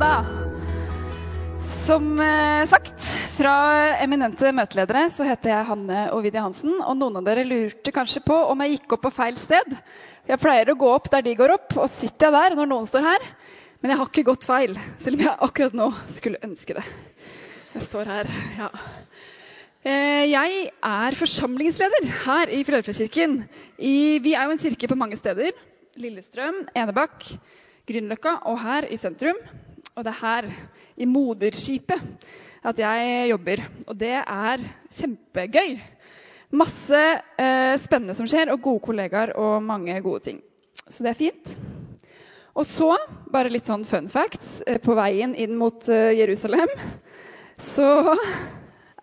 mandag. Som eh, sagt, fra eminente møteledere så heter jeg Hanne Ovidie Hansen. Og noen av dere lurte kanskje på om jeg gikk opp på feil sted. Jeg pleier å gå opp der de går opp, og sitter jeg der når noen står her. Men jeg har ikke gått feil, selv om jeg akkurat nå skulle ønske det. Jeg står her, ja. Eh, jeg er forsamlingsleder her i Filadelfia-kirken. Vi er jo en kirke på mange steder. Lillestrøm, Enebakk, Grünerløkka og her i sentrum. Og det er her, i moderskipet, at jeg jobber. Og det er kjempegøy. Masse eh, spennende som skjer, og gode kollegaer og mange gode ting. Så det er fint. Og så, bare litt sånn fun facts, eh, på veien inn mot eh, Jerusalem så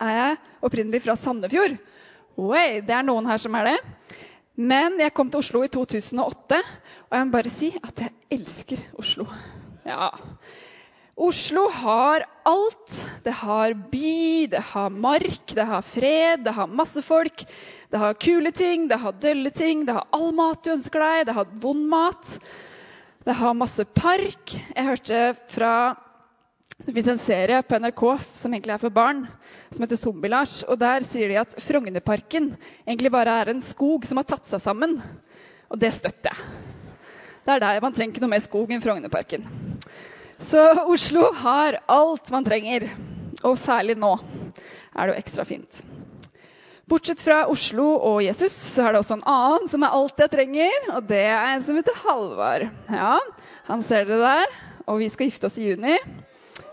er jeg opprinnelig fra Sandefjord. Oi, det er noen her som er det. Men jeg kom til Oslo i 2008, og jeg må bare si at jeg elsker Oslo. Ja. Oslo har alt. Det har by, det har mark, det har fred, det har masse folk. Det har kule ting, det har dølle ting, det har all mat du ønsker deg, det har vond mat. Det har masse park. Jeg hørte fra en serie på NRK som egentlig er for barn, som heter Zombie-Lars. Og Der sier de at Frognerparken egentlig bare er en skog som har tatt seg sammen. Og det støtter jeg. Det er der Man trenger ikke noe mer skog enn Frognerparken. Så Oslo har alt man trenger. Og særlig nå er det jo ekstra fint. Bortsett fra Oslo og Jesus, så er det også en annen som er alt jeg trenger. Og det er en som heter Halvard. Ja, han ser dere der. Og vi skal gifte oss i juni.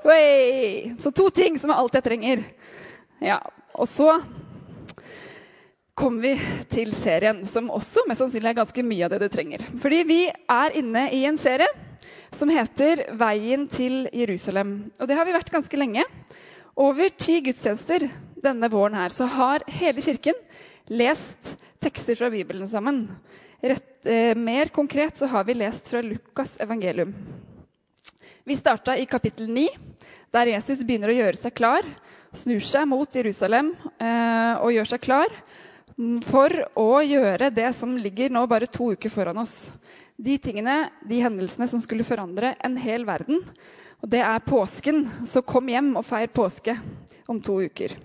Oi! Så to ting som er alt jeg trenger. Ja, Og så kommer vi til serien, som også mest sannsynlig er ganske mye av det du trenger. Fordi vi er inne i en serie som heter 'Veien til Jerusalem'. Og det har vi vært ganske lenge. Over ti gudstjenester denne våren her, så har hele kirken lest tekster fra Bibelen sammen. Rett, eh, mer konkret så har vi lest fra Lukas evangelium. Vi starta i kapittel 9, der Jesus begynner å gjøre seg klar. Snur seg mot Jerusalem eh, og gjør seg klar for å gjøre det som ligger nå bare to uker foran oss. De tingene, de hendelsene som skulle forandre en hel verden. Og det er påsken. Så kom hjem og feir påske om to uker.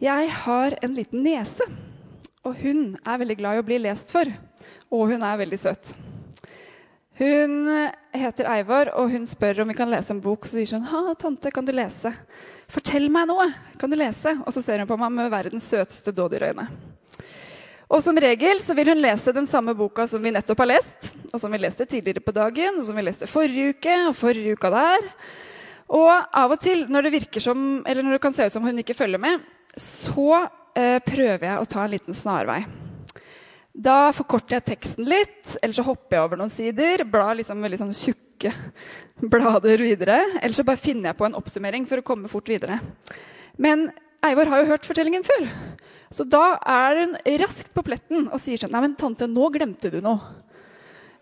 Jeg har en liten niese, og hun er veldig glad i å bli lest for. Og hun er veldig søt. Hun heter Eivor, og hun spør om vi kan lese en bok. Så sier hun ha, tante, kan du lese? Fortell meg noe! Kan du lese? Og så ser hun på meg med verdens søteste dådyrøyne. Og som regel så vil hun lese den samme boka som vi nettopp har lest, og som vi leste tidligere på dagen, og som vi leste forrige uke og forrige uka der. Og av og til, når det som, når det kan se ut som hun ikke følger med, så eh, prøver jeg å ta en liten snarvei. Da forkorter jeg teksten litt, eller så hopper jeg over noen sider. Blar liksom veldig sånn tjukke blader videre. Eller så bare finner jeg på en oppsummering for å komme fort videre. Men Eivor har jo hørt fortellingen før. Så da er hun raskt på pletten og sier sånn Nei, men tante, nå glemte du noe.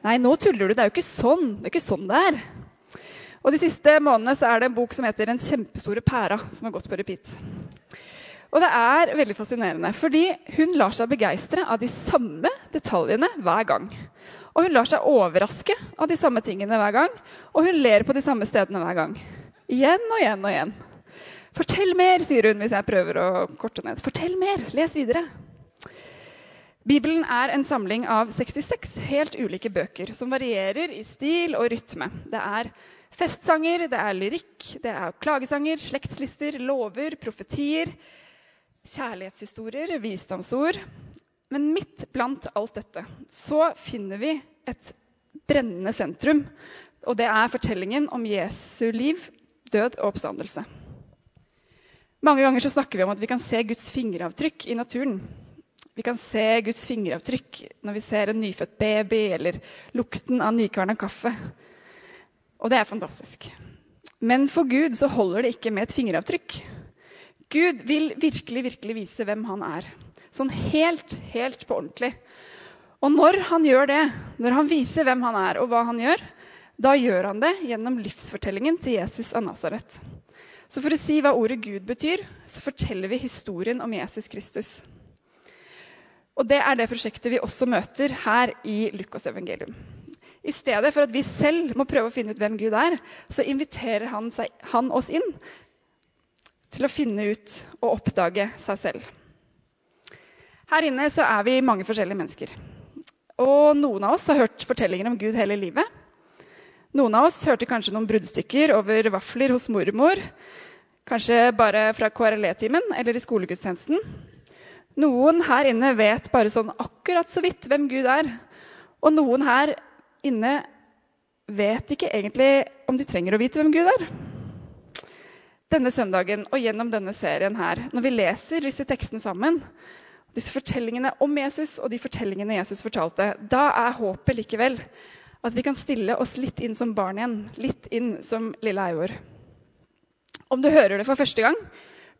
Nei, nå tuller du. Det er jo ikke sånn. Det er ikke sånn det er. Og De siste månedene så er det en bok som heter 'Den kjempestore pæra', som har gått på repeat. Og det er veldig fascinerende, fordi hun lar seg begeistre av de samme detaljene hver gang. Og hun lar seg overraske av de samme tingene hver gang. Og hun ler på de samme stedene hver gang. Igjen og igjen og igjen. Fortell mer, sier hun hvis jeg prøver å korte ned. Fortell mer, les videre. Bibelen er en samling av 66 helt ulike bøker som varierer i stil og rytme. Det er festsanger, det er lyrikk, det er klagesanger, slektslister, lover, profetier, kjærlighetshistorier, visdomsord. Men midt blant alt dette så finner vi et brennende sentrum. Og det er fortellingen om Jesu liv, død og oppstandelse. Mange ganger snakker vi om at vi kan se Guds fingeravtrykk i naturen. Vi kan se Guds fingeravtrykk når vi ser en nyfødt baby eller lukten av nykverna kaffe. Og det er fantastisk. Men for Gud så holder det ikke med et fingeravtrykk. Gud vil virkelig, virkelig vise hvem han er. Sånn helt, helt på ordentlig. Og når han gjør det, når han viser hvem han er og hva han gjør, da gjør han det gjennom livsfortellingen til Jesus av Nasaret. Så for å si hva ordet Gud betyr, så forteller vi historien om Jesus Kristus. Og det er det prosjektet vi også møter her i Lukas evangelium. I stedet for at vi selv må prøve å finne ut hvem Gud er, så inviterer han, seg, han oss inn til å finne ut og oppdage seg selv. Her inne så er vi mange forskjellige mennesker. Og noen av oss har hørt fortellinger om Gud hele livet. Noen av oss hørte kanskje noen bruddstykker over vafler hos mormor. Kanskje bare fra KRLE-timen eller i skolegudstjenesten. Noen her inne vet bare sånn akkurat så vidt hvem Gud er. Og noen her inne vet ikke egentlig om de trenger å vite hvem Gud er. Denne søndagen og gjennom denne serien her, når vi leser disse tekstene sammen, disse fortellingene om Jesus og de fortellingene Jesus fortalte, da er håpet likevel at vi kan stille oss litt inn som barn igjen. Litt inn som lille Eivor. Om du hører det for første gang,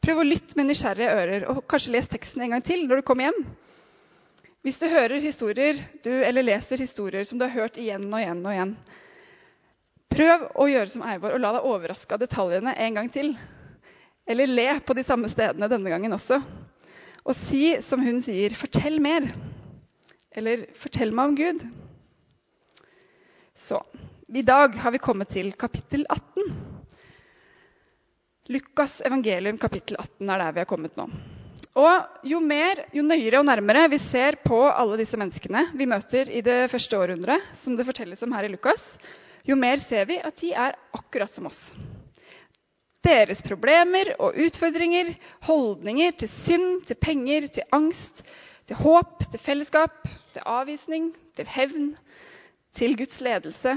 prøv å lytte med nysgjerrige ører og kanskje les teksten en gang til når du kommer hjem. Hvis du hører historier du, eller leser historier som du har hørt igjen og igjen og igjen, prøv å gjøre som Eivor og la deg overraske av detaljene en gang til. Eller le på de samme stedene denne gangen også. Og si som hun sier, 'Fortell mer'. Eller 'Fortell meg om Gud'. Så i dag har vi kommet til kapittel 18. Lukas evangelium kapittel 18 er der vi har kommet nå. Og jo mer, jo nøyere og nærmere vi ser på alle disse menneskene vi møter i det første århundret, som det fortelles om her i Lukas, jo mer ser vi at de er akkurat som oss. Deres problemer og utfordringer, holdninger til synd, til penger, til angst, til håp, til fellesskap, til avvisning, til hevn, til Guds ledelse.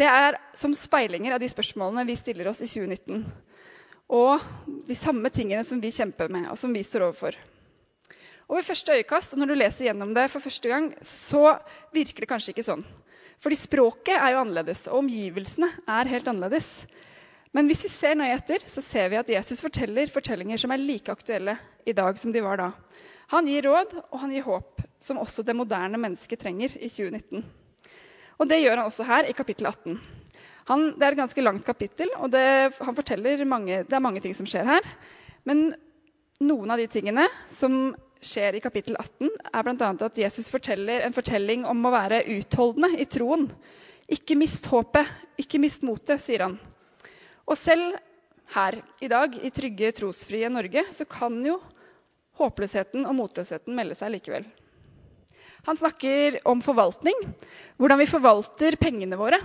Det er som speilinger av de spørsmålene vi stiller oss i 2019. Og de samme tingene som vi kjemper med, og som vi står overfor. Og ved første øyekast, og når du leser gjennom det for første gang, så virker det kanskje ikke sånn. Fordi språket er jo annerledes, og omgivelsene er helt annerledes. Men hvis vi ser nøye etter, så ser vi at Jesus forteller fortellinger som er like aktuelle i dag som de var da. Han gir råd, og han gir håp, som også det moderne mennesket trenger i 2019. Og det gjør han også her i kapittel 18. Han, det er et ganske langt kapittel, og det, han forteller mange, det er mange ting som skjer her. Men noen av de tingene som skjer i kapittel 18, er bl.a. at Jesus forteller en fortelling om å være utholdende i troen. Ikke mist håpet, ikke mist motet, sier han. Og selv her i dag, i trygge, trosfrie Norge, så kan jo håpløsheten og motløsheten melde seg likevel. Han snakker om forvaltning, hvordan vi forvalter pengene våre.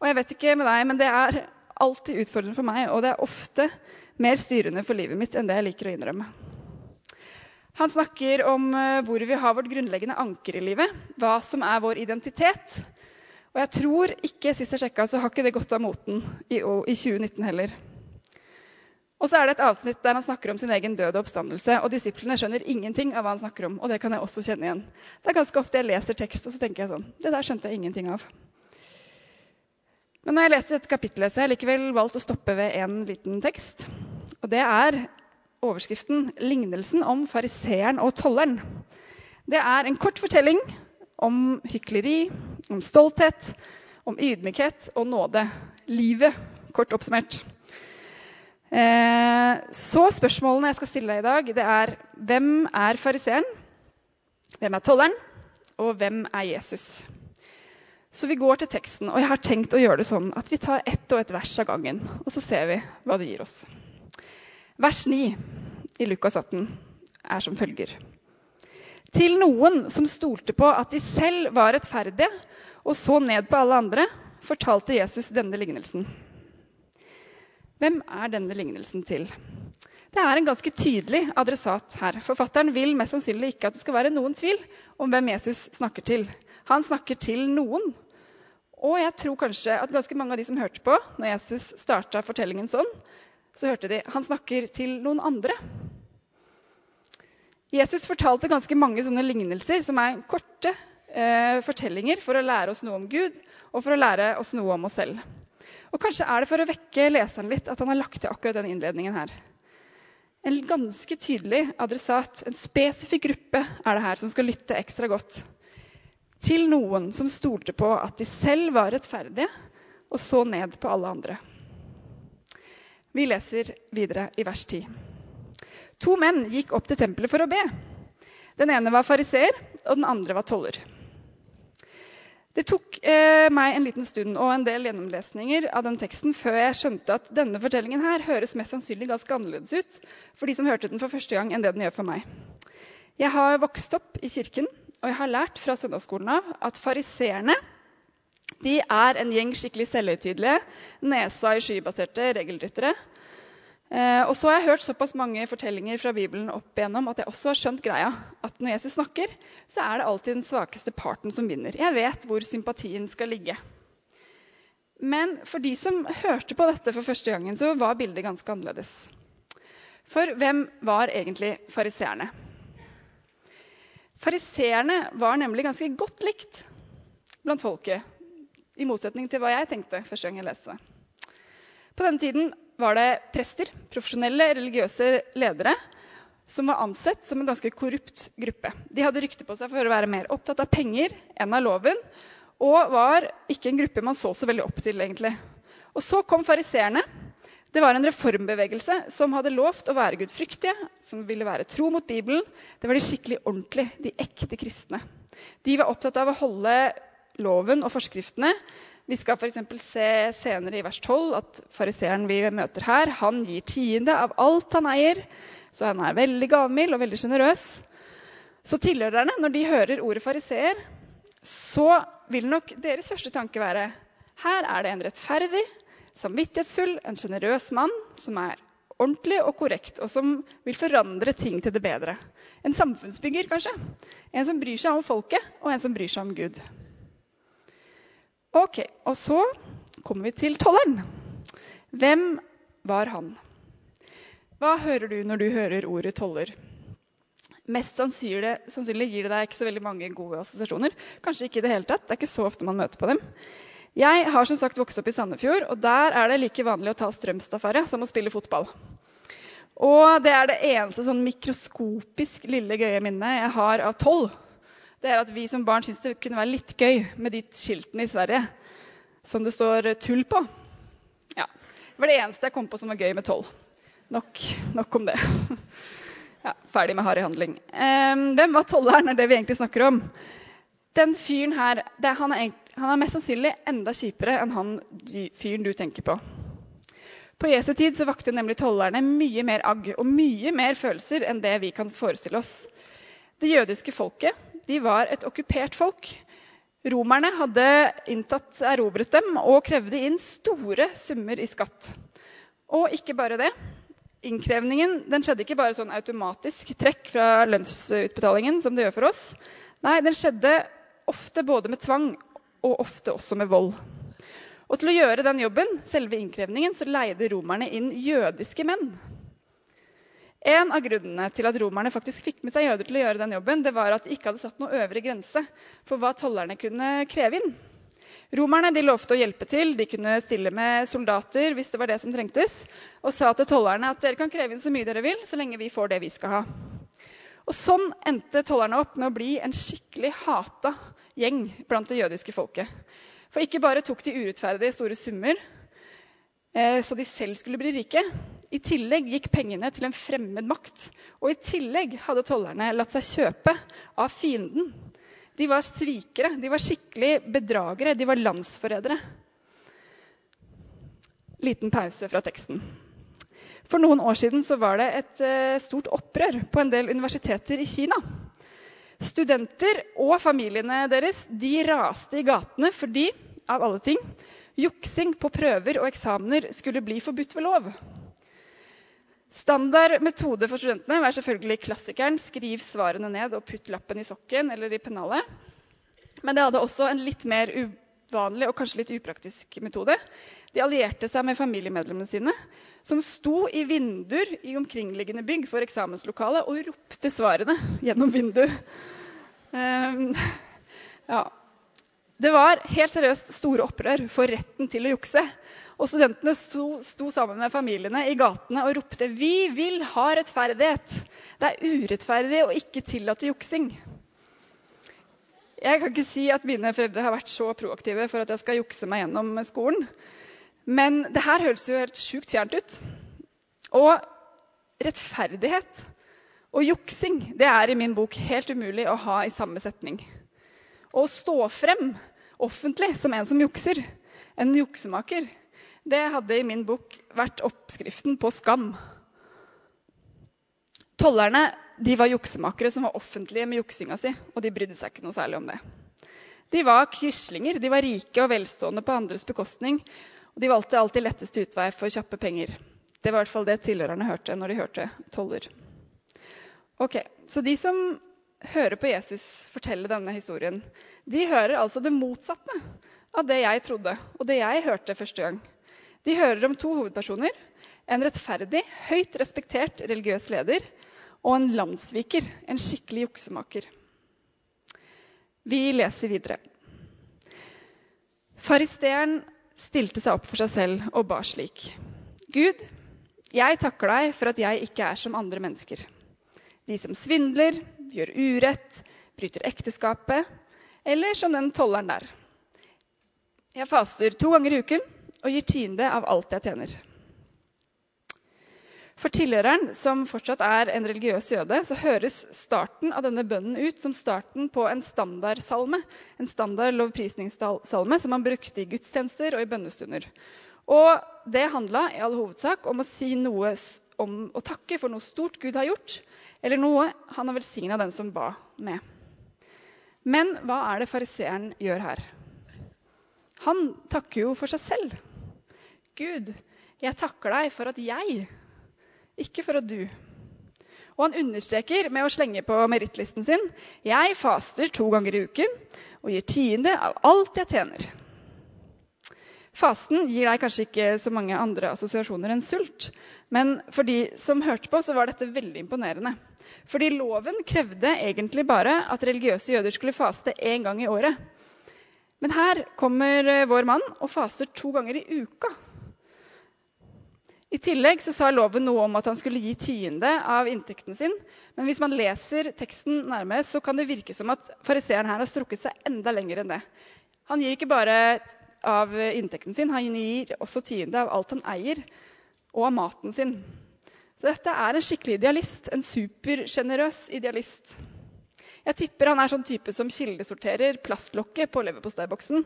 Og jeg vet ikke med deg, men det er alltid utfordrende for meg, og det er ofte mer styrende for livet mitt enn det jeg liker å innrømme. Han snakker om eh, hvor vi har vårt grunnleggende anker i livet, hva som er vår identitet. Og jeg tror ikke, sist jeg sjekka, så har ikke det gått av moten i 2019 heller. Og så er det et avsnitt der han snakker om sin egen død og oppstandelse. Og disiplene skjønner ingenting av hva han snakker om. Og det kan jeg også kjenne igjen. Det er ganske ofte jeg leser tekst, og så tenker jeg sånn Det der skjønte jeg ingenting av. Men når jeg leser dette kapittelet, så har jeg likevel valgt å stoppe ved en liten tekst. Og det er overskriften 'Lignelsen om fariseeren og tolleren'. Det er en kort fortelling om hykleri, om stolthet, om ydmykhet og nåde. Livet, kort oppsummert. Eh, så spørsmålene jeg skal stille deg i dag, det er hvem er fariseeren? Hvem er tolleren? Og hvem er Jesus? Så vi går til teksten, og jeg har tenkt å gjøre det sånn at vi tar ett og ett vers av gangen. Og så ser vi hva det gir oss. Vers 9 i Lukas 18 er som følger. Til noen som stolte på at de selv var rettferdige og så ned på alle andre, fortalte Jesus denne lignelsen. Hvem er denne lignelsen til? Det er en ganske tydelig adressat her. Forfatteren vil mest sannsynlig ikke at det skal være noen tvil om hvem Jesus snakker til. Han snakker til noen. Og jeg tror kanskje at ganske mange av de som hørte på når Jesus starta fortellingen sånn, så hørte de han snakker til noen andre. Jesus fortalte ganske mange sånne lignelser som er korte eh, fortellinger for å lære oss noe om Gud og for å lære oss noe om oss selv. Og kanskje er det for å vekke leseren litt at han har lagt til akkurat den innledningen her. En ganske tydelig adressat, en spesifikk gruppe, er det her som skal lytte ekstra godt. Til noen som stolte på at de selv var rettferdige, og så ned på alle andre. Vi leser videre i vers 10. To menn gikk opp til tempelet for å be. Den ene var fariseer, og den andre var toller. Det tok eh, meg en liten stund og en del gjennomlesninger av den teksten før jeg skjønte at denne fortellingen her høres mest sannsynlig ganske annerledes ut for de som hørte den for første gang, enn det den gjør for meg. Jeg har vokst opp i kirken, og jeg har lært fra søndagsskolen av at fariseerne er en gjeng skikkelig selvhøytidelige, nesa i skybaserte regelryttere og så har jeg hørt såpass mange fortellinger fra Bibelen opp igjennom at jeg også har skjønt greia. At når Jesus snakker, så er det alltid den svakeste parten som vinner. Jeg vet hvor sympatien skal ligge. Men for de som hørte på dette for første gangen, så var bildet ganske annerledes. For hvem var egentlig fariseerne? Fariseerne var nemlig ganske godt likt blant folket. I motsetning til hva jeg tenkte første gang jeg leste det. På denne tiden var det prester, profesjonelle religiøse ledere, som var ansett som en ganske korrupt gruppe. De hadde rykte på seg for å være mer opptatt av penger enn av loven, og var ikke en gruppe man så så veldig opp til. egentlig. Og så kom fariseerne. Det var en reformbevegelse som hadde lovt å være gudfryktige, som ville være tro mot Bibelen. Det var de skikkelig ordentlige, de ekte kristne. De var opptatt av å holde loven og forskriftene, vi skal f.eks. se senere i vers 12 at fariseeren vi møter her, han gir tiende av alt han eier. Så han er veldig gavmild og veldig sjenerøs. Så tilhørerne, når de hører ordet fariseer, så vil nok deres første tanke være her er det en rettferdig, samvittighetsfull, en sjenerøs mann som er ordentlig og korrekt, og som vil forandre ting til det bedre. En samfunnsbygger, kanskje. En som bryr seg om folket, og en som bryr seg om Gud. Ok, Og så kommer vi til tolleren. Hvem var han? Hva hører du når du hører ordet toller? Mest sannsynlig, gir det deg ikke så veldig mange gode assosiasjoner. Kanskje ikke i det hele tatt. Det er ikke så ofte man møter på dem. Jeg har som sagt vokst opp i Sandefjord, og der er det like vanlig å ta strømstafferie som å spille fotball. Og det er det eneste sånn mikroskopisk lille gøye minnet jeg har av toll det er at vi som barn syns det kunne være litt gøy med de skiltene i Sverige som det står 'tull' på. Ja, Det var det eneste jeg kom på som var gøy med toll. Nok, nok om det. Ja, ferdig med harryhandling. Um, hvem var tolleren, er det vi egentlig snakker om. Den fyren her det, han, er, han, er, mest sannsynlig enda kjipere enn han fyren du tenker på. På Jesu tid så vakte nemlig tollerne mye mer agg og mye mer følelser enn det vi kan forestille oss. Det jødiske folket de var et okkupert folk. Romerne hadde inntatt, erobret dem og krevde inn store summer i skatt. Og ikke bare det. Innkrevningen den skjedde ikke bare sånn automatisk trekk fra lønnsutbetalingen, som det gjør for oss. Nei, den skjedde ofte både med tvang og ofte også med vold. Og til å gjøre den jobben, selve innkrevningen, så leide romerne inn jødiske menn. En av grunnene til at romerne faktisk fikk med seg jøder til å gjøre den jobben, det var at de ikke hadde satt noe øvre grense for hva tollerne kunne kreve inn. Romerne de lovte å hjelpe til, de kunne stille med soldater hvis det var det som trengtes, og sa til tollerne at dere kan kreve inn så mye dere vil, så lenge vi får det vi skal ha. Og Sånn endte tollerne opp med å bli en skikkelig hata gjeng blant det jødiske folket. For ikke bare tok de urettferdige store summer, Eh, så de selv skulle bli rike. I tillegg gikk pengene til en fremmed makt. Og i tillegg hadde tollerne latt seg kjøpe av fienden. De var svikere, de var skikkelig bedragere, de var landsforrædere. Liten pause fra teksten. For noen år siden var det et eh, stort opprør på en del universiteter i Kina. Studenter og familiene deres de raste i gatene fordi av alle ting, Juksing på prøver og eksamener skulle bli forbudt ved lov. Standard metode for studentene var selvfølgelig klassikeren 'skriv svarene ned og putt lappen i sokken' eller i pennalet. Men det hadde også en litt mer uvanlig og kanskje litt upraktisk metode. De allierte seg med familiemedlemmene sine, som sto i vinduer i omkringliggende bygg for eksamenslokalet og ropte svarene gjennom vinduet. Um, ja. Det var helt seriøst store opprør for retten til å jukse. Og studentene sto, sto, sammen med familiene i gatene og ropte Vi vil ha rettferdighet! Det er urettferdig å ikke tillate juksing. Jeg kan ikke si at mine foreldre har vært så proaktive for at jeg skal jukse meg gjennom skolen. Men det her høres jo helt sjukt fjernt ut. Og rettferdighet og juksing det er i min bok helt umulig å ha i samme setning. Å stå frem offentlig som en som jukser. En juksemaker. Det hadde i min bok vært oppskriften på skam. Tollerne de var juksemakere som var offentlige med juksinga si, og de brydde seg ikke noe særlig om det. De var quislinger. De var rike og velstående på andres bekostning. Og de valgte alltid letteste utvei for kjappe penger. Det var i hvert fall det tilhørerne hørte når de hørte toller. Ok, Så de som hører på Jesus fortelle denne historien, de hører altså det motsatte av det jeg trodde, og det jeg hørte første gang. De hører om to hovedpersoner. En rettferdig, høyt respektert religiøs leder og en landssviker, en skikkelig juksemaker. Vi leser videre. Faristeeren stilte seg opp for seg selv og ba slik.: Gud, jeg takker deg for at jeg ikke er som andre mennesker. De som svindler, gjør urett, bryter ekteskapet, eller som den tolleren der. Jeg faster to ganger i uken og gir tiende av alt jeg tjener. For tilhøreren, som fortsatt er en religiøs jøde, så høres starten av denne bønnen ut som starten på en standardsalme. En standard lovprisningssalme som man brukte i gudstjenester og i bønnestunder. Og det handla i all hovedsak om å si noe om å takke for noe stort Gud har gjort, eller noe han har velsigna den som ba med. Men hva er det fariseeren gjør her? Han takker jo for seg selv. Gud, jeg takker deg for at jeg ikke for at du. Og han understreker med å slenge på merittlisten sin jeg faster to ganger i uken og gir tiende av alt jeg tjener. Fasten gir deg kanskje ikke så mange andre assosiasjoner enn sult. Men for de som hørte på, så var dette veldig imponerende. Fordi loven krevde egentlig bare at religiøse jøder skulle faste én gang i året. Men her kommer vår mann og faster to ganger i uka. I tillegg så sa loven noe om at han skulle gi tiende av inntekten sin. Men hvis man leser teksten nærmere, så kan det virke som at fariseeren her har strukket seg enda lenger enn det. Han gir ikke bare av inntekten sin, han gir også tiende av alt han eier, og av maten sin. Så dette er en skikkelig idealist. En supersjenerøs idealist. Jeg tipper han er sånn type som kildesorterer plastlokket på leverposteiboksen.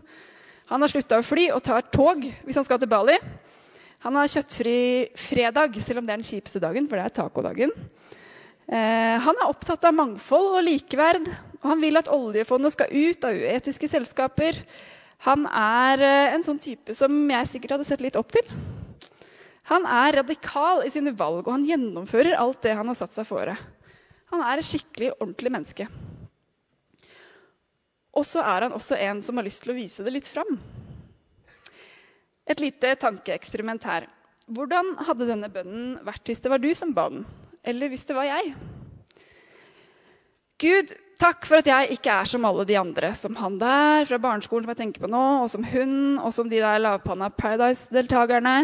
Han har slutta å fly og tar tog hvis han skal til Bali. Han har kjøttfri fredag, selv om det er den kjipeste dagen, for det er tacodagen. Eh, han er opptatt av mangfold og likeverd, og han vil at oljefondet skal ut av uetiske selskaper. Han er eh, en sånn type som jeg sikkert hadde sett litt opp til. Han er radikal i sine valg, og han gjennomfører alt det han har satt seg fore. Han er et skikkelig ordentlig menneske. Og så er han også en som har lyst til å vise det litt fram. Et lite tankeeksperiment her. Hvordan hadde denne bønnen vært hvis det var du som ba den? Eller hvis det var jeg? Gud, takk for at jeg ikke er som alle de andre. Som han der fra barneskolen som jeg tenker på nå, og som hun, og som de der lavpanna Paradise-deltakerne.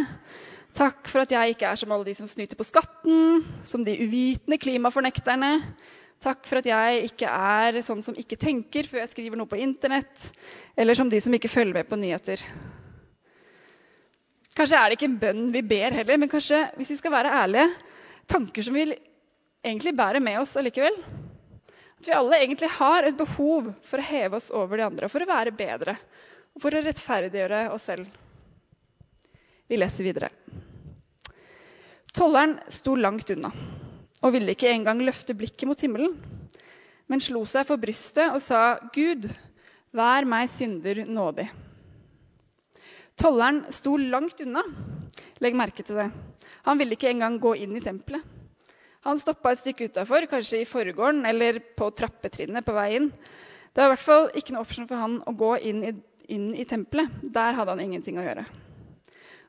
Takk for at jeg ikke er som alle de som snyter på skatten, som de uvitende klimafornekterne. Takk for at jeg ikke er sånn som ikke tenker før jeg skriver noe på Internett, eller som de som ikke følger med på nyheter. Kanskje er det ikke en bønn vi ber heller, men kanskje hvis vi skal være ærlige, tanker som vi egentlig bærer med oss allikevel. At vi alle egentlig har et behov for å heve oss over de andre, for å være bedre og for å rettferdiggjøre oss selv. Vi leser videre. Tolleren sto langt unna og ville ikke engang løfte blikket mot himmelen, men slo seg for brystet og sa, 'Gud, vær meg synder nådig.' Tolleren sto langt unna. Legg merke til det. Han ville ikke engang gå inn i tempelet. Han stoppa et stykke utafor, kanskje i forgården eller på trappetrinnet på vei inn. Det var i hvert fall ikke noe option for han å gå inn i, inn i tempelet. Der hadde han ingenting å gjøre.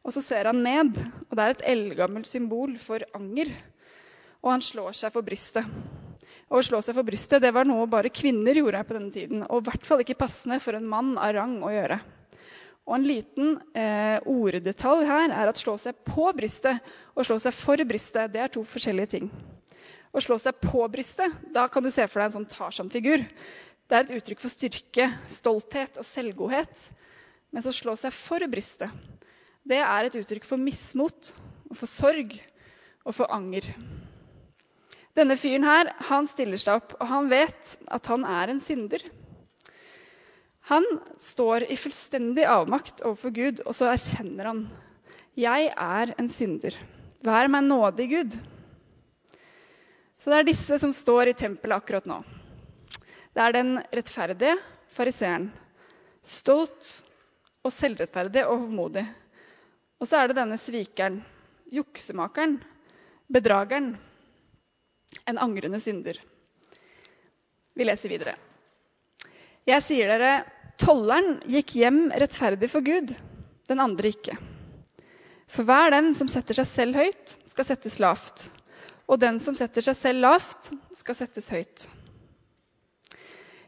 Og så ser han ned, og det er et eldgammelt symbol for anger. Og han slår seg for brystet. Og å slå seg for brystet det var noe bare kvinner gjorde på denne tiden. Og i hvert fall ikke passende for en mann av rang å gjøre. Og En liten eh, orddetalj her er at slå seg på brystet og slå seg for brystet det er to forskjellige ting. Å slå seg på brystet, da kan du se for deg en sånn Tarzan-figur. Det er et uttrykk for styrke, stolthet og selvgodhet. Mens å slå seg for brystet, det er et uttrykk for mismot, og for sorg og for anger. Denne fyren her, han stiller seg opp, og han vet at han er en synder. Han står i fullstendig avmakt overfor Gud, og så erkjenner han jeg er en synder. Vær meg nådig, Gud. Så det er disse som står i tempelet akkurat nå. Det er den rettferdige fariseeren. Stolt og selvrettferdig og hovmodig. Og så er det denne svikeren, juksemakeren, bedrageren. En angrende synder. Vi leser videre. Jeg sier dere, tolleren gikk hjem rettferdig for Gud, den andre ikke. For hver den som setter seg selv høyt, skal settes lavt. Og den som setter seg selv lavt, skal settes høyt.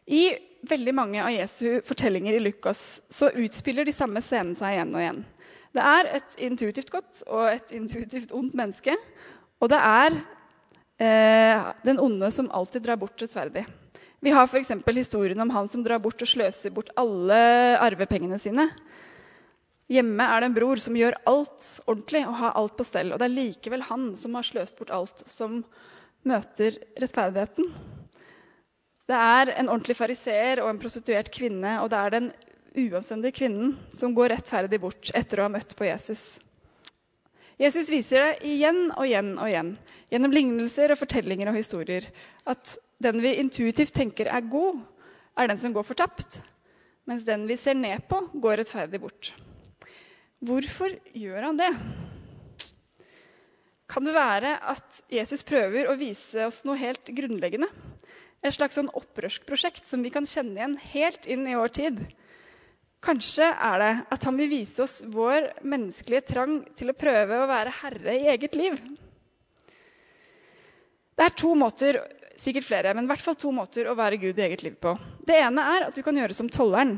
I veldig mange av Jesu fortellinger i Lukas så utspiller de samme scenene seg igjen og igjen. Det er et intuitivt godt og et intuitivt ondt menneske. Og det er eh, den onde som alltid drar bort rettferdig. Vi har f.eks. historien om han som drar bort og sløser bort alle arvepengene sine. Hjemme er det en bror som gjør alt ordentlig og har alt på stell. Og det er likevel han som har sløst bort alt, som møter rettferdigheten. Det er en ordentlig fariseer og en prostituert kvinne, og det er den uanstendige kvinnen som går rettferdig bort etter å ha møtt på Jesus. Jesus viser det igjen og igjen og igjen gjennom lignelser og fortellinger og historier at den vi intuitivt tenker er god, er den som går fortapt, mens den vi ser ned på, går rettferdig bort. Hvorfor gjør han det? Kan det være at Jesus prøver å vise oss noe helt grunnleggende? Et slags sånn opprørsk prosjekt som vi kan kjenne igjen helt inn i vår tid? Kanskje er det at han vil vise oss vår menneskelige trang til å prøve å være herre i eget liv. Det er to måter sikkert flere, men i hvert fall to måter å være Gud i eget liv på. Det ene er at du kan gjøre som tolleren.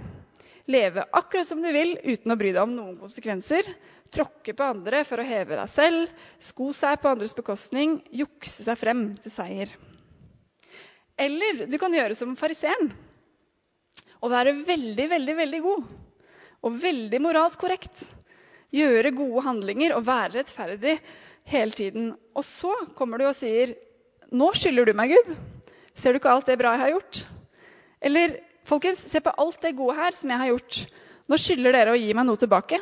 Leve akkurat som du vil uten å bry deg om noen konsekvenser. Tråkke på andre for å heve deg selv. Sko seg på andres bekostning. Jukse seg frem til seier. Eller du kan gjøre som fariseeren. Og være veldig, veldig, veldig god. Og veldig moralsk korrekt. Gjøre gode handlinger og være rettferdig hele tiden. Og så kommer du og sier nå skylder du meg, Gud. Ser du ikke alt det bra jeg har gjort? Eller folkens, se på alt det gode her som jeg har gjort. Nå skylder dere å gi meg noe tilbake.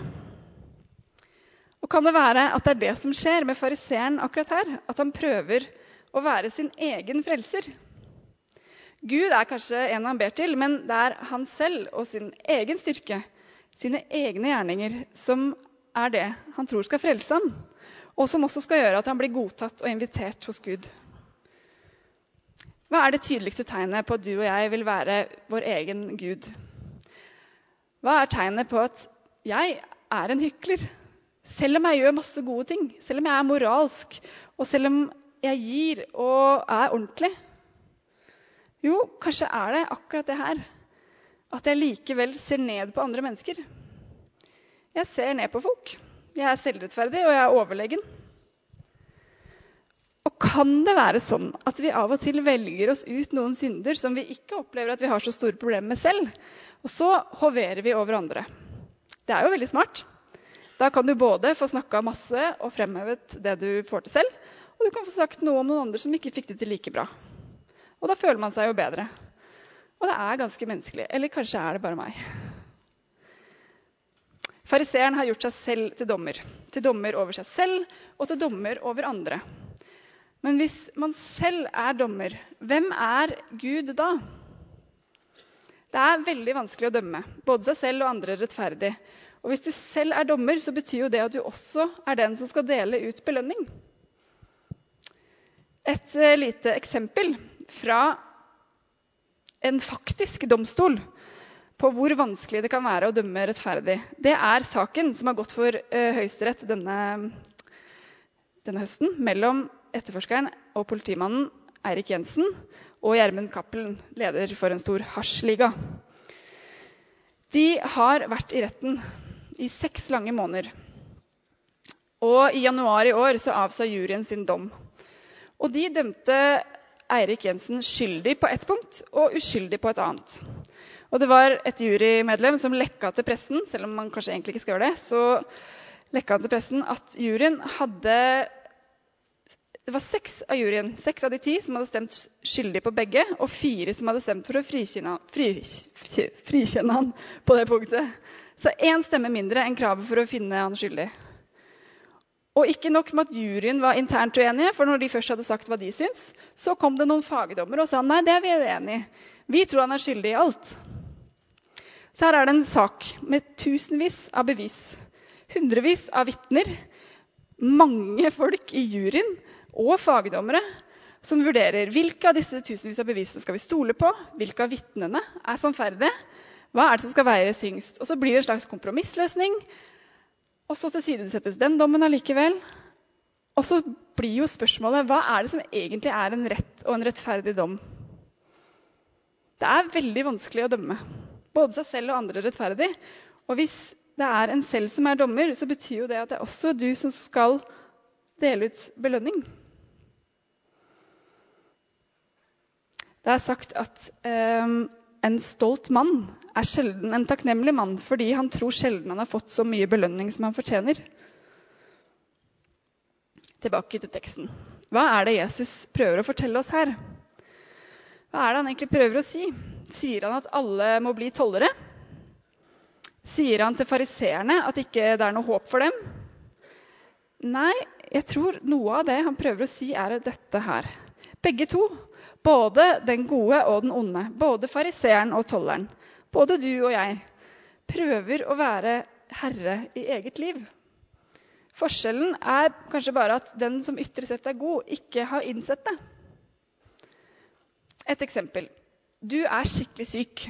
Og Kan det være at det er det som skjer med fariseeren akkurat her? At han prøver å være sin egen frelser? Gud er kanskje en han ber til, men det er han selv og sin egen styrke, sine egne gjerninger, som er det han tror skal frelse ham, og som også skal gjøre at han blir godtatt og invitert hos Gud. Hva er det tydeligste tegnet på at du og jeg vil være vår egen Gud? Hva er tegnet på at jeg er en hykler? Selv om jeg gjør masse gode ting, selv om jeg er moralsk, og selv om jeg gir og er ordentlig. Jo, kanskje er det akkurat det her. At jeg likevel ser ned på andre mennesker. Jeg ser ned på folk. Jeg er selvrettferdig, og jeg er overlegen. Kan det være sånn at vi av og til velger oss ut noen synder som vi ikke opplever at vi har så store problemer med selv, og så hoverer vi over andre? Det er jo veldig smart. Da kan du både få snakka masse og fremhevet det du får til selv, og du kan få sagt noe om noen andre som ikke fikk det til like bra. Og da føler man seg jo bedre. Og det er ganske menneskelig. Eller kanskje er det bare meg. Fariseeren har gjort seg selv til dommer. Til dommer over seg selv og til dommer over andre. Men hvis man selv er dommer, hvem er Gud da? Det er veldig vanskelig å dømme både seg selv og andre rettferdig. Og hvis du selv er dommer, så betyr jo det at du også er den som skal dele ut belønning. Et uh, lite eksempel fra en faktisk domstol på hvor vanskelig det kan være å dømme rettferdig. Det er saken som har gått for uh, Høyesterett denne, denne høsten mellom etterforskeren og politimannen Eirik Jensen og Gjermund Cappelen, leder for en stor hasjliga. De har vært i retten i seks lange måneder. Og i januar i år så avsa juryen sin dom. Og de dømte Eirik Jensen skyldig på ett punkt og uskyldig på et annet. Og det var et jurymedlem som lekka til pressen, selv om man kanskje egentlig ikke skal gjøre det, så lekka til pressen at juryen hadde Det var seks av juryen, seks av de ti som hadde stemt skyldig på begge, og fire som hadde stemt for å frikjenne, fri, frikjenne han på det punktet. Så én stemme mindre enn kravet for å finne han skyldig. Og ikke nok med at juryen var internt uenige, for når de først hadde sagt hva de syns, så kom det noen fagdommere og sa nei, det er vi uenig i. Vi tror han er skyldig i alt. Så her er det en sak med tusenvis av bevis, hundrevis av vitner, mange folk i juryen og fagdommere som vurderer hvilke av disse tusenvis av bevisene skal vi stole på, hvilke av vitnene er sannferdige, hva er det som skal veie tyngst. Og så blir det en slags kompromissløsning, og så tilsidesettes den dommen allikevel. Og så blir jo spørsmålet hva er det som egentlig er en rett og en rettferdig dom? Det er veldig vanskelig å dømme både seg selv og andre rettferdig. Og hvis det er en selv som er dommer, så betyr jo det at det er også du som skal dele ut belønning. Det er sagt at um, en stolt mann er sjelden en takknemlig mann fordi han tror sjelden han har fått så mye belønning som han fortjener. Tilbake til teksten. Hva er det Jesus prøver å fortelle oss her? Hva er det han egentlig prøver å si? Sier han at alle må bli tollere? Sier han til fariseerne at ikke det er noe håp for dem? Nei, jeg tror noe av det han prøver å si, er dette her. Begge to både den gode og den onde, både fariseeren og tolleren, både du og jeg, prøver å være herre i eget liv. Forskjellen er kanskje bare at den som ytre sett er god, ikke har innsett det. Et eksempel. Du er skikkelig syk,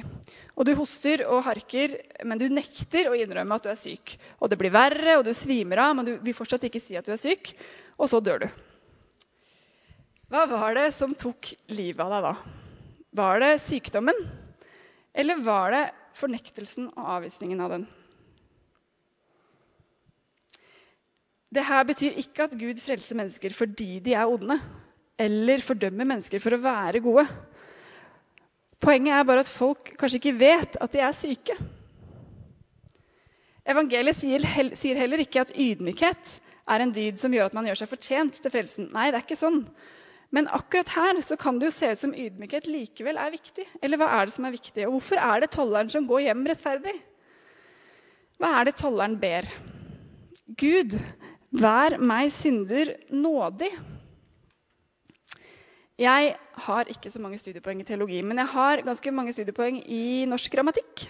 og du hoster og harker, men du nekter å innrømme at du er syk. Og det blir verre, og du svimer av, men du vil fortsatt ikke si at du er syk. Og så dør du. Hva var det som tok livet av deg da? Var det sykdommen? Eller var det fornektelsen og avvisningen av den? Dette betyr ikke at Gud frelser mennesker fordi de er onde, eller fordømmer mennesker for å være gode. Poenget er bare at folk kanskje ikke vet at de er syke. Evangeliet sier heller ikke at ydmykhet er en dyd som gjør at man gjør seg fortjent til frelsen. Nei, det er ikke sånn. Men akkurat her så kan det jo se ut som ydmykhet likevel er viktig. Eller hva er det som er viktig? Og hvorfor er det tolleren som går hjem rettferdig? Hva er det tolleren ber? Gud, vær meg synder nådig. Jeg har ikke så mange studiepoeng i teologi, men jeg har ganske mange studiepoeng i norsk grammatikk.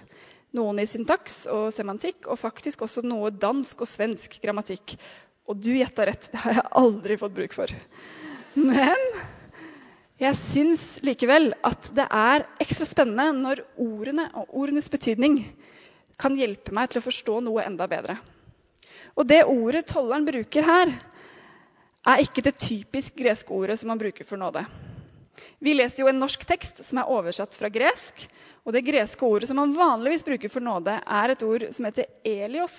Noen i syntaks og semantikk, og faktisk også noe dansk og svensk grammatikk. Og du gjetta rett, det har jeg aldri fått bruk for. Men jeg syns likevel at det er ekstra spennende når ordene og ordenes betydning kan hjelpe meg til å forstå noe enda bedre. Og det ordet tolleren bruker her, er ikke det typisk greske ordet som man bruker for nåde. Vi leser jo en norsk tekst som er oversatt fra gresk. Og det greske ordet som man vanligvis bruker for nåde, er et ord som heter elios.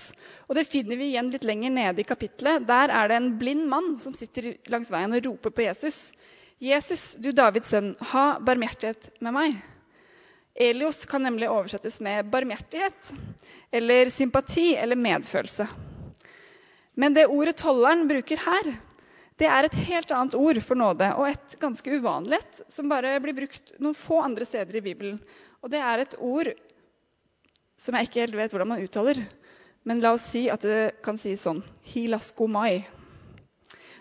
Og det finner vi igjen litt lenger nede i kapittelet. Der er det en blind mann som sitter langs veien og roper på Jesus. Jesus, du Davids sønn, ha barmhjertighet med meg. Elios kan nemlig oversettes med barmhjertighet eller sympati eller medfølelse. Men det ordet tolleren bruker her, det er et helt annet ord for nåde, og et ganske uvanlig et, som bare blir brukt noen få andre steder i Bibelen. Og det er et ord som jeg ikke helt vet hvordan man uttaler. Men la oss si at det kan sies sånn hilaskomai.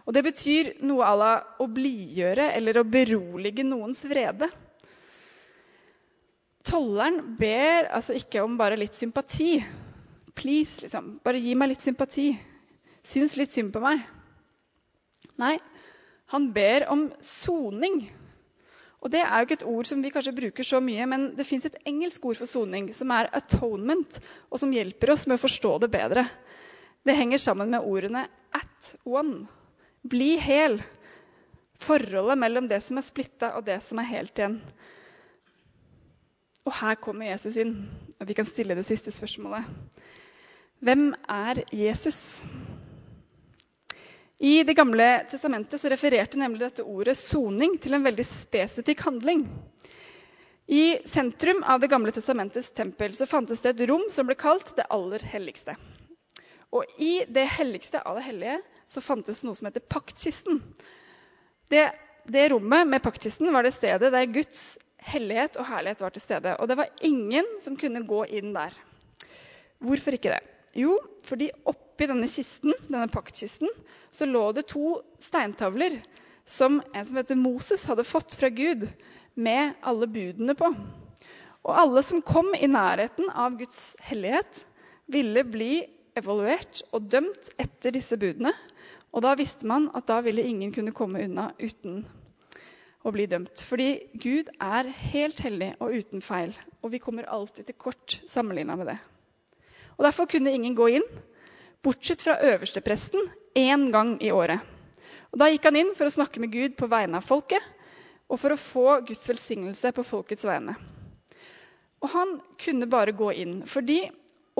Og det betyr noe à la å blidgjøre eller å berolige noens vrede. Tolleren ber altså ikke om bare litt sympati. Please, liksom. Bare gi meg litt sympati. Syns litt synd på meg. Nei, han ber om soning. Og Det er jo ikke et ord som vi kanskje bruker så mye, men det fins et engelsk ord for soning som er 'atonement', og som hjelper oss med å forstå det bedre. Det henger sammen med ordene 'at one'. Bli hel. Forholdet mellom det som er splitta, og det som er helt igjen. Og her kommer Jesus inn, og vi kan stille det siste spørsmålet. Hvem er Jesus? I Det gamle testamentet så refererte nemlig dette ordet soning til en veldig spesifikk handling. I sentrum av Det gamle testamentets tempel så fantes det et rom som ble kalt det aller helligste. Og I det helligste av det hellige så fantes noe som heter paktkisten. Det, det rommet med paktkisten var det stedet der Guds hellighet og herlighet var til stede. Og det var ingen som kunne gå inn der. Hvorfor ikke det? Jo, fordi oppi denne kisten, denne paktkisten så lå det to steintavler som en som heter Moses, hadde fått fra Gud med alle budene på. Og alle som kom i nærheten av Guds hellighet, ville bli evaluert og dømt etter disse budene. Og da visste man at da ville ingen kunne komme unna uten å bli dømt. Fordi Gud er helt hellig og uten feil, og vi kommer alltid til kort sammenligna med det. Og Derfor kunne ingen gå inn, bortsett fra øverstepresten, én gang i året. Og Da gikk han inn for å snakke med Gud på vegne av folket og for å få Guds velsignelse på folkets vegne. Og han kunne bare gå inn, fordi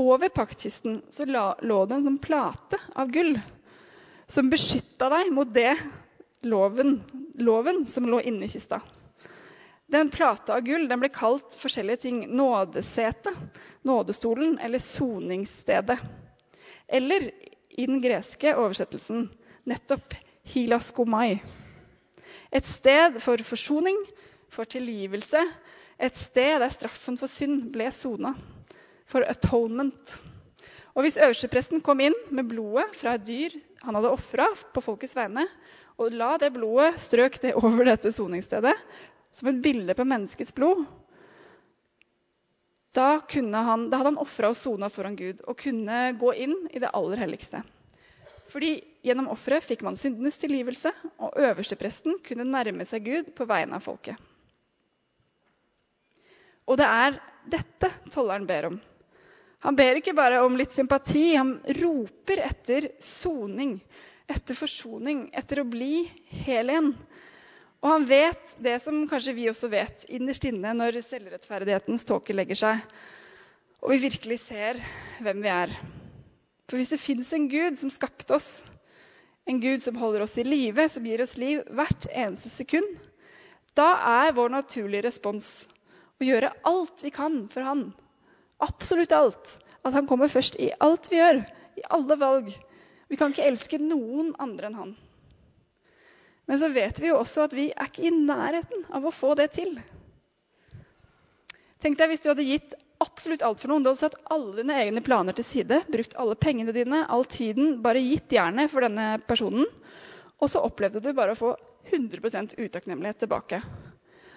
over paktkisten så lå det en sånn plate av gull som beskytta deg mot det loven, loven som lå inni kista. Den plata av gull den ble kalt forskjellige ting. Nådesetet, nådestolen eller soningsstedet. Eller i den greske oversettelsen nettopp hilaskomai. Et sted for forsoning, for tilgivelse. Et sted der straffen for synd ble sona. For atonement. Og Hvis øverstepresten kom inn med blodet fra et dyr han hadde ofra på folkets vegne, og la det blodet strøk det over dette soningsstedet som et bilde på menneskets blod, da, han, da hadde han ofra og sona foran Gud og kunne gå inn i det aller helligste. Fordi gjennom offeret fikk man syndenes tilgivelse, og øverstepresten kunne nærme seg Gud på vegne av folket. Og det er dette tolleren ber om. Han ber ikke bare om litt sympati, han roper etter soning, etter forsoning, etter å bli hel igjen. Og han vet det som kanskje vi også vet innerst inne når selvrettferdighetens tåke legger seg, og vi virkelig ser hvem vi er. For hvis det fins en Gud som skapte oss, en Gud som holder oss i live, som gir oss liv hvert eneste sekund, da er vår naturlige respons å gjøre alt vi kan for Han. Absolutt alt. At Han kommer først i alt vi gjør, i alle valg. Vi kan ikke elske noen andre enn Han. Men så vet vi jo også at vi er ikke i nærheten av å få det til. Tenk deg hvis du hadde gitt absolutt alt for noen. Du hadde satt alle dine egne planer til side, brukt alle pengene dine, all tiden, bare gitt jernet for denne personen. Og så opplevde du bare å få 100% utakknemlighet tilbake.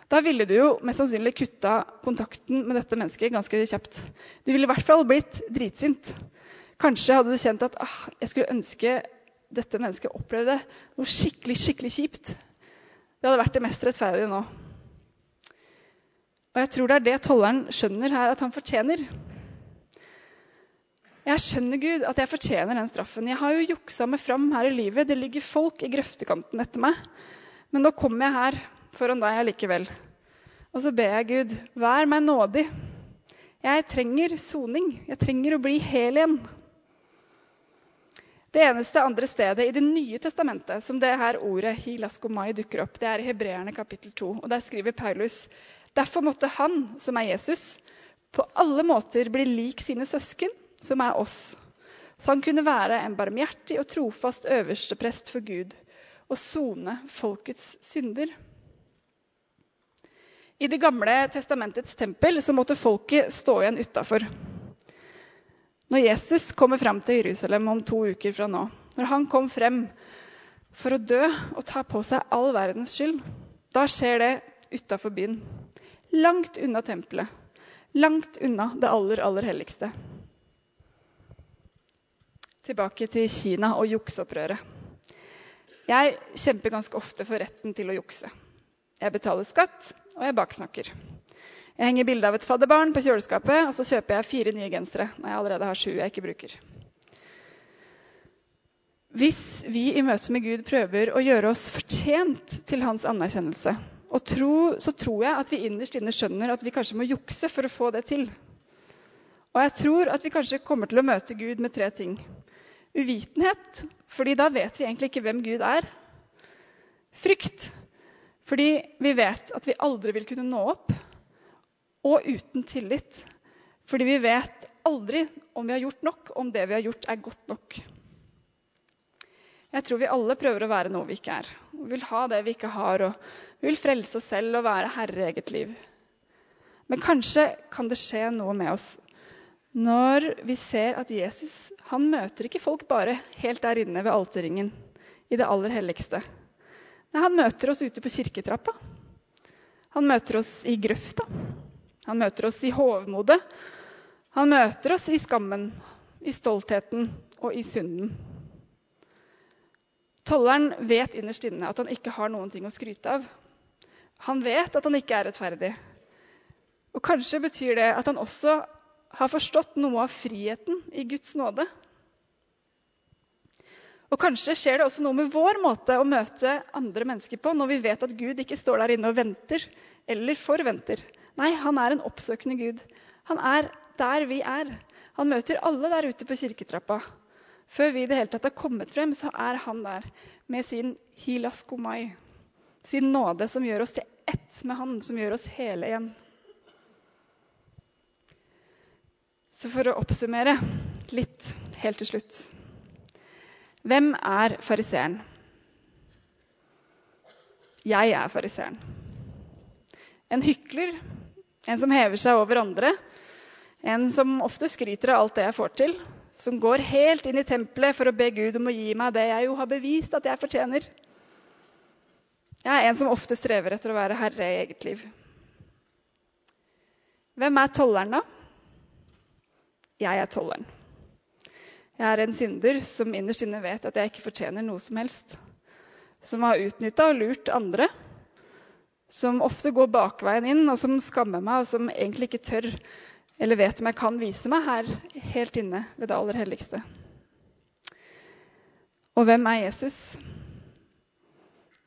Da ville du jo mest sannsynlig kutta kontakten med dette mennesket ganske kjapt. Du ville i hvert fall blitt dritsint. Kanskje hadde du kjent at ah, jeg skulle ønske dette mennesket opplevde noe skikkelig, skikkelig kjipt. Det hadde vært det mest rettferdige nå. Og jeg tror det er det tolleren skjønner her at han fortjener. Jeg skjønner Gud, at jeg fortjener den straffen. Jeg har jo juksa meg fram her i livet. Det ligger folk i grøftekanten etter meg. Men nå kommer jeg her foran deg allikevel. Og så ber jeg Gud, vær meg nådig. Jeg trenger soning. Jeg trenger å bli hel igjen. Det eneste andre stedet i Det nye testamentet som det her ordet hilaskomai dukker opp, det er i Hebreerne kapittel 2. Og Der skriver Paulus Derfor måtte han, som er Jesus, på alle måter bli lik sine søsken, som er oss, så han kunne være en barmhjertig og trofast øversteprest for Gud og sone folkets synder. I Det gamle testamentets tempel så måtte folket stå igjen utafor. Når Jesus kommer fram til Jerusalem om to uker fra nå, når han kom frem for å dø og ta på seg all verdens skyld, da skjer det utafor byen. Langt unna tempelet. Langt unna det aller, aller helligste. Tilbake til Kina og jukseopprøret. Jeg kjemper ganske ofte for retten til å jukse. Jeg betaler skatt, og jeg baksnakker. Jeg henger bilde av et fadderbarn på kjøleskapet, og så kjøper jeg fire nye gensere når jeg allerede har sju jeg ikke bruker. Hvis vi i møte med Gud prøver å gjøre oss fortjent til hans anerkjennelse, og tro, så tror jeg at vi innerst inne skjønner at vi kanskje må jukse for å få det til. Og jeg tror at vi kanskje kommer til å møte Gud med tre ting. Uvitenhet, fordi da vet vi egentlig ikke hvem Gud er. Frykt, fordi vi vet at vi aldri vil kunne nå opp. Og uten tillit, fordi vi vet aldri om vi har gjort nok, om det vi har gjort, er godt nok. Jeg tror vi alle prøver å være noe vi ikke er. Vi vil ha det vi ikke har, og vi vil frelse oss selv og være herre i eget liv. Men kanskje kan det skje noe med oss når vi ser at Jesus han møter ikke folk bare helt der inne ved alterringen, i det aller helligste. Nei, han møter oss ute på kirketrappa. Han møter oss i grøfta. Han møter oss i hovmodet. Han møter oss i skammen, i stoltheten og i synden. Tolleren vet innerst inne at han ikke har noen ting å skryte av. Han vet at han ikke er rettferdig. Og kanskje betyr det at han også har forstått noe av friheten i Guds nåde. Og kanskje skjer det også noe med vår måte å møte andre mennesker på når vi vet at Gud ikke står der inne og venter eller forventer. Nei, han er en oppsøkende Gud. Han er der vi er. Han møter alle der ute på kirketrappa. Før vi i det hele tatt har kommet frem, så er han der med sin hilaskomai, sin nåde som gjør oss til ett med han, som gjør oss hele igjen. Så for å oppsummere litt helt til slutt Hvem er fariseeren? Jeg er fariseeren. En hykler, en som hever seg over andre, en som ofte skryter av alt det jeg får til, som går helt inn i tempelet for å be Gud om å gi meg det jeg jo har bevist at jeg fortjener. Jeg er en som ofte strever etter å være herre i eget liv. Hvem er tolleren, da? Jeg er tolleren. Jeg er en synder som innerst inne vet at jeg ikke fortjener noe som helst. Som har utnytta og lurt andre. Som ofte går bakveien inn, og som skammer meg, og som egentlig ikke tør eller vet om jeg kan vise meg her helt inne ved det aller helligste. Og hvem er Jesus?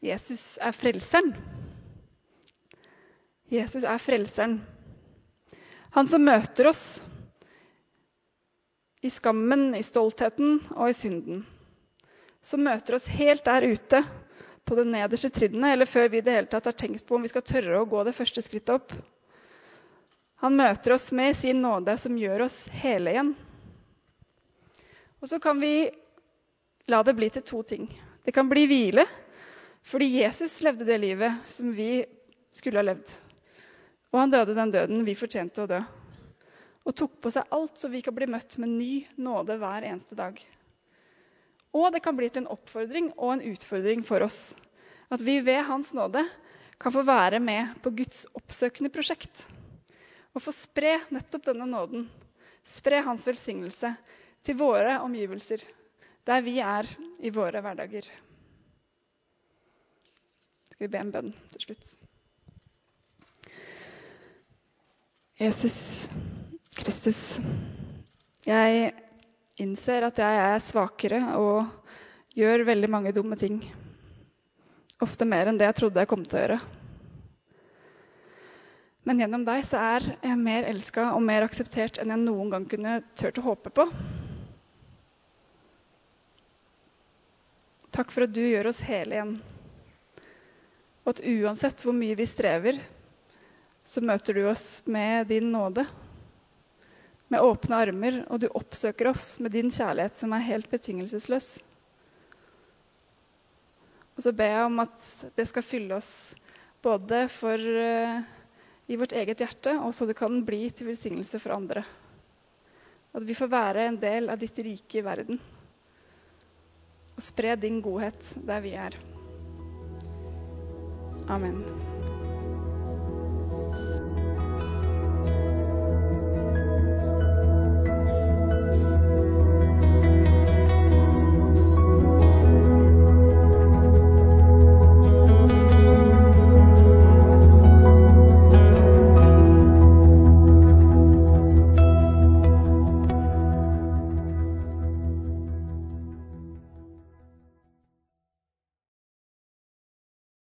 Jesus er frelseren. Jesus er frelseren. Han som møter oss i skammen, i stoltheten og i synden. Som møter oss helt der ute på det nederste trinnet, eller før vi i det hele tatt har tenkt på om vi skal tørre å gå det første skrittet opp. Han møter oss med sin nåde, som gjør oss hele igjen. Og så kan vi la det bli til to ting. Det kan bli hvile, fordi Jesus levde det livet som vi skulle ha levd. Og han døde den døden vi fortjente å dø. Og tok på seg alt så vi kan bli møtt med ny nåde hver eneste dag. Og det kan bli til en oppfordring og en utfordring for oss. At vi ved Hans nåde kan få være med på Guds oppsøkende prosjekt og få spre nettopp denne nåden, spre hans velsignelse til våre omgivelser, der vi er i våre hverdager. Skal vi be en bønn til slutt? Jesus Kristus, jeg innser at jeg er svakere og gjør veldig mange dumme ting. Ofte mer enn det jeg trodde jeg kom til å gjøre. Men gjennom deg så er jeg mer elska og mer akseptert enn jeg noen gang kunne turt å håpe på. Takk for at du gjør oss hele igjen. Og at uansett hvor mye vi strever, så møter du oss med din nåde. Med åpne armer, og du oppsøker oss med din kjærlighet som er helt betingelsesløs. Og så ber jeg om at det skal fylle oss både for uh, i vårt eget hjerte, og så det kan bli til velsignelse for andre. At vi får være en del av ditt rike i verden og spre din godhet der vi er. Amen.